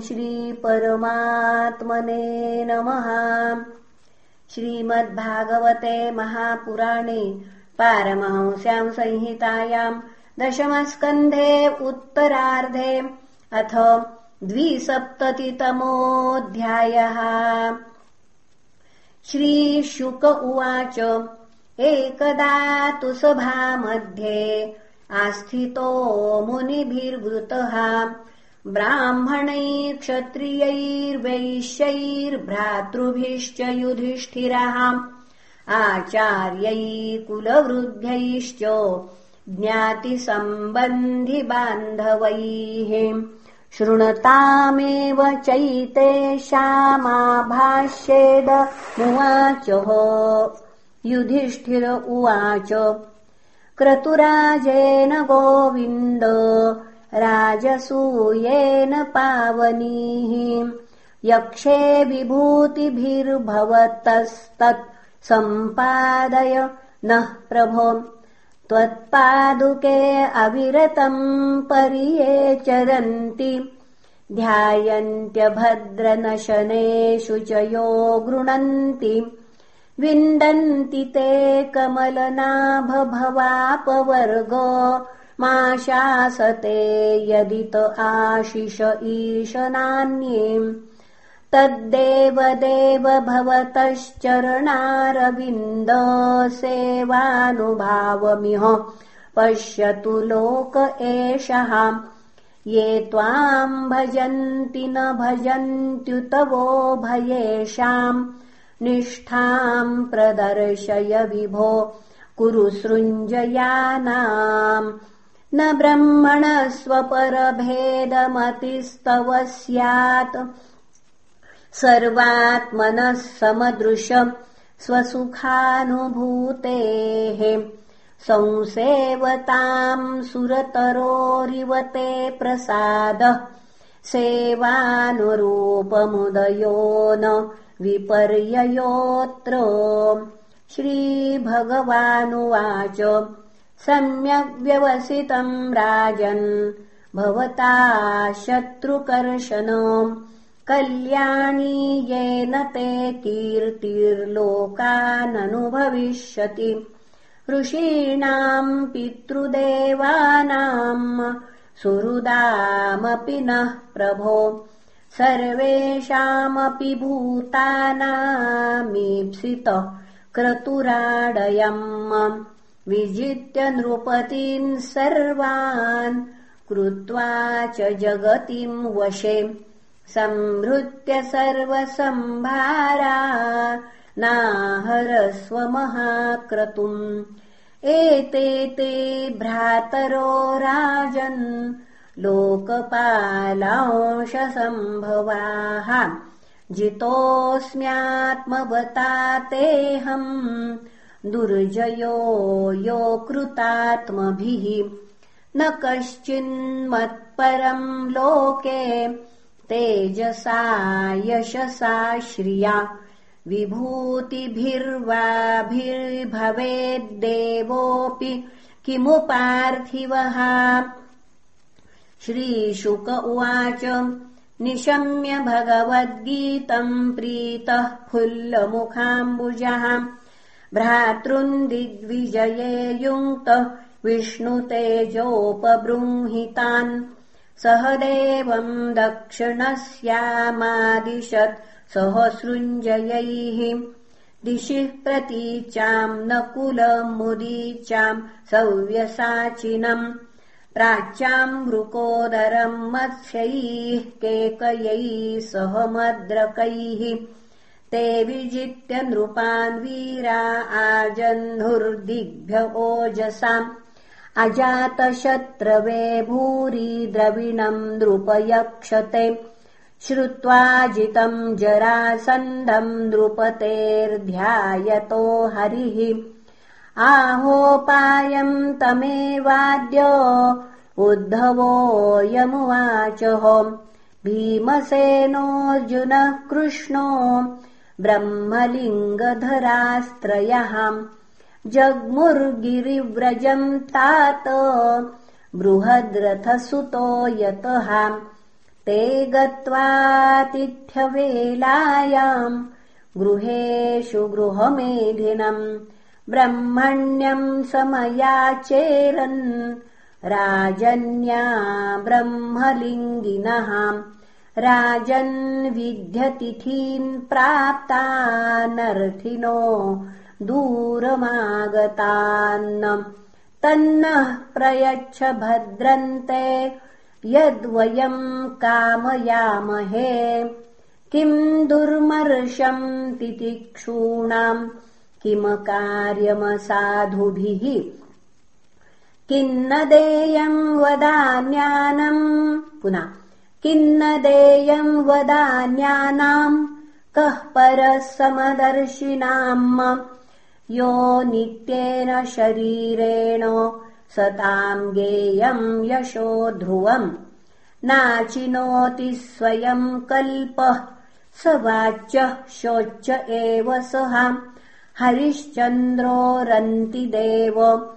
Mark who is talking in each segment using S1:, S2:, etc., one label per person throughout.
S1: श्रीपरमात्मने नमः। श्रीमद्भागवते महापुराणे पारमहंस्याम् संहितायाम् दशमस्कन्धे उत्तरार्धे अथ द्विसप्ततितमोऽध्यायः। श्रीशुक उवाच एकदा तु सभामध्ये आस्थितो मुनिभिर्वृतः ब्राह्मणैः क्षत्रियैर्वैश्यैर्भ्रातृभिश्च युधिष्ठिरः। आचार्यै कुलवृद्ध्यैश्च ज्ञातिसम्बन्धिबान्धवैः। शृणतामेव चैतेषामाभाष्येदमुवाचः युधिष्ठिर उवाच क्रतुराजेन गोविन्द राजसूयेन पावनीः। यक्षे विभूतिभिर्भवतस्तत् सम्पादय नः प्रभो। त्वत्पादुके अविरतम् परिये चरन्ति। ध्यायन्त्यभद्रनशनेषु च यो गृणन्ति। विन्दन्ति ते कमलनाभभवापवर्ग मा शासते यदित आशिष ईशनान्ये तद्देवदेव भवतश्चरणारविन्द सेवानुभावमिह पश्यतु लोक एषः। ये त्वाम् भजन्ति न भजन्त्युतवो भयेषाम्। निष्ठाम् प्रदर्शय विभो कुरु सृञ्जयानाम् न ब्रह्मण स्वपरभेदमतिस्तव स्यात्। सर्वात्मनः समदृश स्वसुखानुभूतेः। संसेवताम् सुरतरोरिव ते प्रसादः। सेवानुरूपमुदयो न विपर्ययोऽत्र। श्रीभगवानुवाच सम्यग्व्यवसितम् राजन्। भवता शत्रुकर्शन कल्याणी येन ते कीर्तिर्लोकाननुभविष्यति। ऋषीणाम् पितृदेवानाम् सुहृदामपि नः प्रभो। सर्वेषामपि भूतानामीप्सितः क्रतुराडयम् विजित्य नृपतीन् सर्वान् कृत्वा च जगतिम् वशे। संहृत्य सर्वसम्भारा नाहरस्व महाक्रतुम्। एते ते भ्रातरो राजन् लोकपालांशसम्भवाः। जितोऽस्म्यात्मवता तेऽहम् दुर्जयो यो कृतात्मभिः। न कश्चिन्मत्परम् लोके तेजसा यशसा श्रिया। विभूतिभिर्वाभिर्भवेद्देवोऽपि किमु पार्थिवः श्रीशुक उवाच निशम्य भगवद्गीतम् प्रीतः फुल्लमुखाम्बुजः भ्रातृन्दिग्विजये युङ्क्तः विष्णुतेजोपबृंहितान् सह देवम् दक्षिणस्यामादिशत् सहसृञ्जयैः। दिशिः प्रतीचाम् नकुलमुदीचाम् सव्यसाचिनम् प्राच्याम् मृकोदरम् मत्स्यैः केकयैः सह मद्रकैः ते विजित्य नृपान् वीरा आजह्नुर्दिग्भ्य ओजसाम्। अजातशत्रवे भूरि द्रविणम् नृपयक्षते। श्रुत्वा जितम् जरासन्धम् नृपतेर्ध्यायतो हरिः। आहोपायम् तमेवाद्य उद्धवोऽयमुवाचः भीमसेनोऽर्जुनः कृष्णो ब्रह्मलिङ्गधरास्त्रयः। जग्मुर्गिरिव्रजम् तात बृहद्रथसुतो यतः। ते गत्वातिथ्यवेलायाम् गृहेषु गृहमेधिनम् ब्रह्मण्यम् समयाचेरन्। राजन्या ब्रह्मलिङ्गिनः राजन् विध्यतिथीन् प्राप्तानर्थिनो दूरमागतान् तन्नः प्रयच्छ भद्रन्ते यद्वयम् कामयामहे। किम् दुर्मर्षम् तितिक्षूणाम् किम कार्यमसाधुभिः किन्न देयम् वदान्यानम् पुनः किन्न देयम् वदान्यानाम् कः परः समदर्शिनाम् यो नित्येन शरीरेण सताम् गेयम् यशो ध्रुवम्। नाचिनोति स्वयम् कल्पः स वाच्यः शोच्य एव सः। हरिश्चन्द्रोरन्तिदेव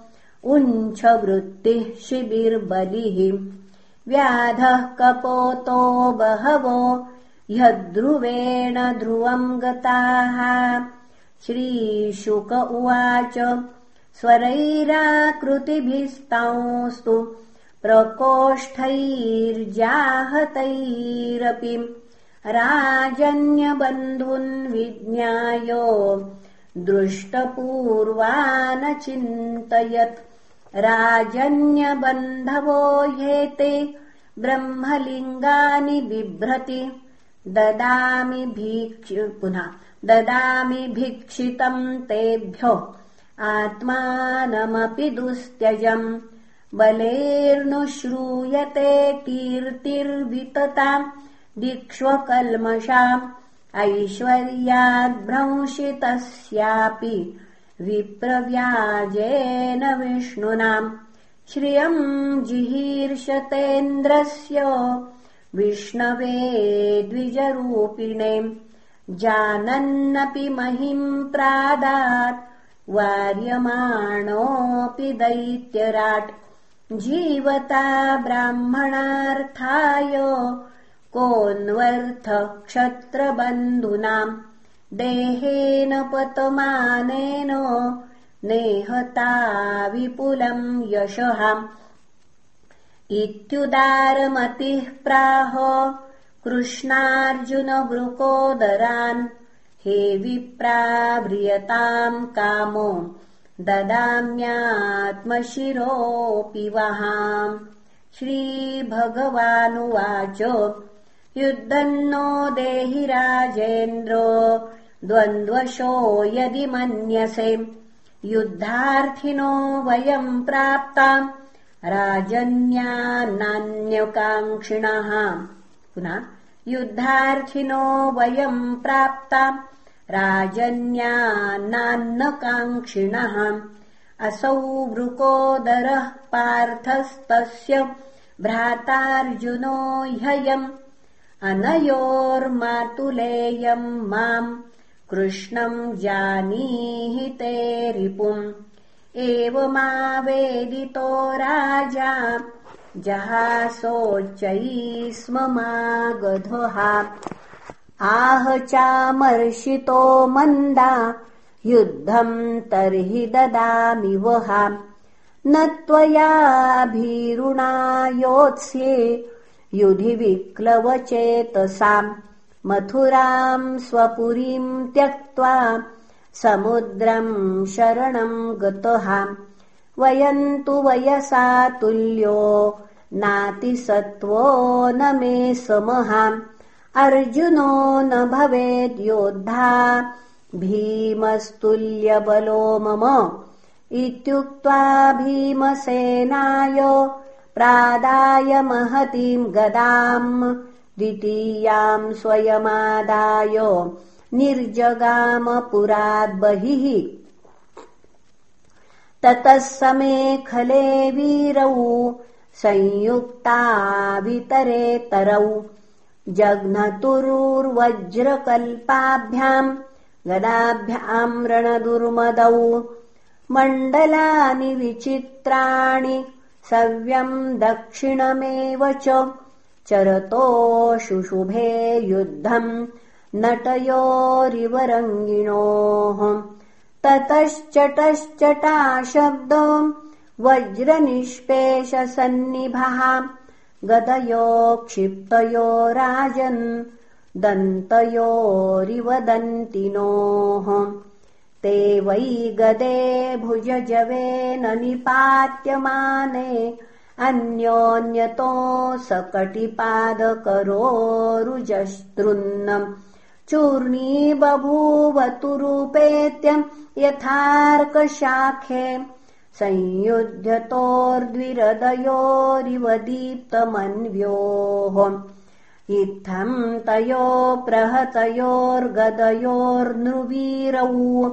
S1: उञ्छवृत्तिः शिबिर्बलिः व्याधः कपोतो बहवो ह्यध्रुवेण ध्रुवम् गताः। श्रीशुक उवाच स्वरैराकृतिभिस्तांस्तु प्रकोष्ठैर्जाहतैरपि। राजन्यबन्धुन् विज्ञाय दृष्टपूर्वानचिन्तयत् राजन्यबन्धवो ह्येते ब्रह्मलिङ्गानि बिभ्रति। ददामि भीक्ष पुनः ददामि भिक्षितम् तेभ्यो। आत्मानमपि दुस्त्यजम्। बलेर्नुश्रूयते कीर्तिर्वितताम् दिक्ष्वकल्मषाम् ऐश्वर्याद्भ्रंशितस्यापि विप्रव्याजेन विष्णुनाम् श्रियम् जिहीर्षतेन्द्रस्य विष्णवे द्विजरूपिणे। जानन्नपि महिम् प्रादात् वार्यमाणोऽपि दैत्यराट्। जीवता ब्राह्मणार्थाय कोऽन्वर्थ क्षत्रबन्धूनाम् देहेन पतमानेन नेहता विपुलम् यशः इत्युदारमतिः प्राह कृष्णार्जुनवृकोदरान् हे विप्राव्रियताम् कामो ददाम्यात्मशिरोऽपि वहाम्। श्रीभगवानुवाच। युद्धन्नो देहि राजेन्द्र द्वन्द्वशो यदि मन्यसे। युद्धार्थिनो वयम् प्राप्ताम्। राजन्यान्नान्यकाङ्क्षिणः पुनः युद्धार्थिनो वयम् प्राप्ताम्। राजन्यान्नान्नकाङ्क्षिणः असौ वृकोदरः पार्थस्तस्य भ्रातार्जुनो ह्ययम्। अनयोर्मातुलेयम् माम् कृष्णम् जानीहि ते रिपुम् एवमावेदितो राजा जहासोच्चैः स्म मागधः आह चामर्षितो मन्दा युद्धम् तर्हि ददामि वहा न त्वया योत्स्ये युधि विक्लवचेतसाम् मथुराम् स्वपुरीम् त्यक्त्वा समुद्रम् शरणम् गतः। वयम् तु वयसा तुल्यो नातिसत्त्वो न मे समः। अर्जुनो न भवेद्योद्धा भीमस्तुल्यबलो मम। इत्युक्त्वा भीमसेनाय प्रादाय महतीम् गदाम् द्वितीयाम् स्वयमादाय निर्जगाम पुराद्बहिः ततः समेखले वीरौ संयुक्तावितरेतरौ जघ्नतुरुर्वज्रकल्पाभ्याम् गदाभ्याम् रणदुर्मदौ। मण्डलानि विचित्राणि सव्यम् दक्षिणमेव च चरतो शुशुभे युद्धम् नटयोरिवरङ्गिणोः। ततश्चटश्चटा शब्दो वज्रनिष्पेषसन्निभः। गदयो क्षिप्तयो राजन् दन्तयोरिवदन्तिनोः। ते वै गदे भुजजवेन निपात्यमाने अन्योन्यतो सकटिपादकरोरुजस्तृन्नम् चूर्णी बभूवतुरूपेत्यम् यथार्कशाखे संयुध्यतोर्द्विरदयोरिव दीप्तमन्व्योः। इत्थम् तयो प्रहतयोर्गदयोर्नृवीरौ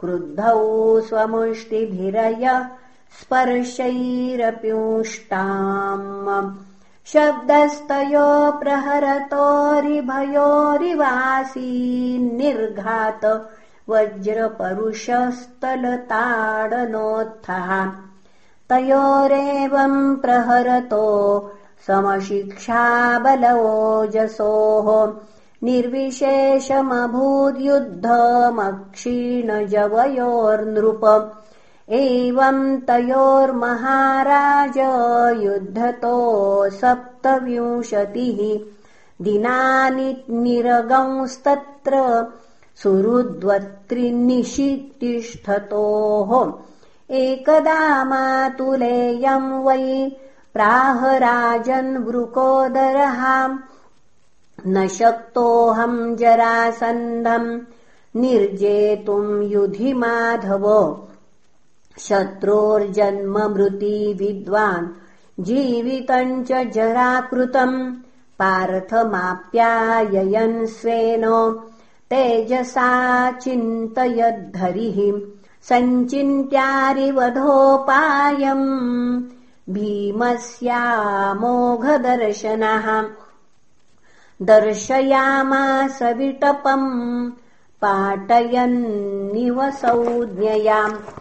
S1: क्रुद्धौ स्वमुष्टिभिरय स्पर्शैरप्युष्टाम्। शब्दस्तयो प्रहरतोरिभयोरिवासीन्निर्घात वज्रपरुषस्तलताडनोत्थः तयोरेवम् प्रहरतो समशिक्षाबलवोजसोः निर्विशेषमभूद्युद्धमक्षीणजवयोर्नृप एवम् तयोर्महाराज युद्धतो सप्तविंशतिः दिनानि निरगंस्तत्र सुहृद्वत्रिनिशितिष्ठतोः एकदा मातुलेयम् वै प्राहराजन् वृकोदरः न शक्तोऽहम् जरासन्धम् निर्जेतुम् युधि माधव शत्रोर्जन्ममृती विद्वान्। जीवितम् च जराकृतम्। पार्थमाप्याययन् स्वेन। तेजसा चिन्तयद्धरिः। सञ्चिन्त्यारिवधोपायम्। भीमस्यामोघदर्शनः। दर्शयामास विटपम्। पाटयन्निव संज्ञयाम्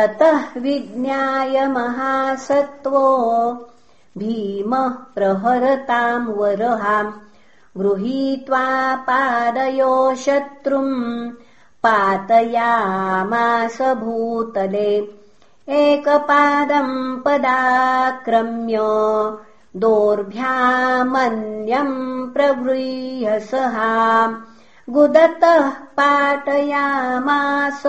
S1: ततः विज्ञाय महासत्त्वो। भीमः प्रहरताम् वरहाम् गृहीत्वा पादयो शत्रुम् पातयामास भूतले। एकपादम् पदाक्रम्य दोर्भ्यामन्यम् प्रगृह्य सहा। गुदतः पाटयामास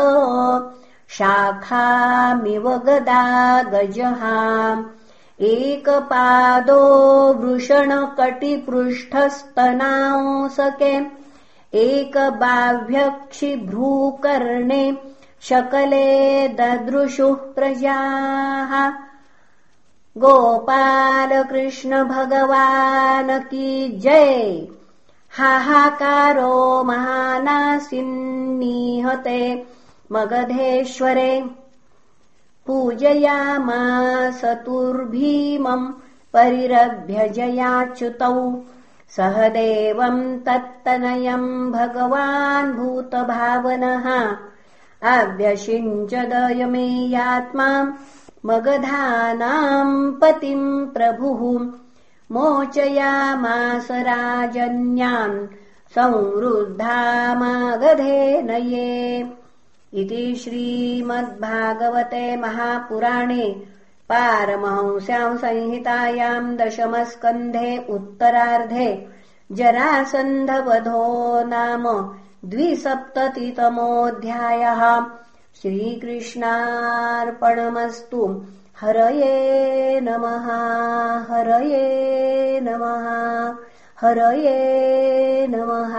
S1: शाखामिव गदा गजहा एकपादो वृषणकटिपृष्ठस्तनांसके। एकबाह्यक्षिभ्रूकर्णे शकले ददृशुः प्रजाः। गोपालकृष्ण भगवान् की जय। हाहाकारो महानासिन्नीहते मगधेश्वरे। पूजयामासतुर्भीमम् परिरभ्यजयाच्युतौ सह देवम् तत्तनयम् भगवान् भूतभावनः। अव्यषिञ्चदयमेयात्मा मगधानाम् पतिम् प्रभुः। मोचयामास राजन्यान् संवृद्धामागधेनये इति श्रीमद्भागवते महापुराणे पारमहंस्याम् संहितायाम् दशमस्कन्धे उत्तरार्धे जरासन्धवधो नाम द्विसप्ततितमोऽध्यायः श्रीकृष्णार्पणमस्तु। हरये नमः हरये नमः हरये नमः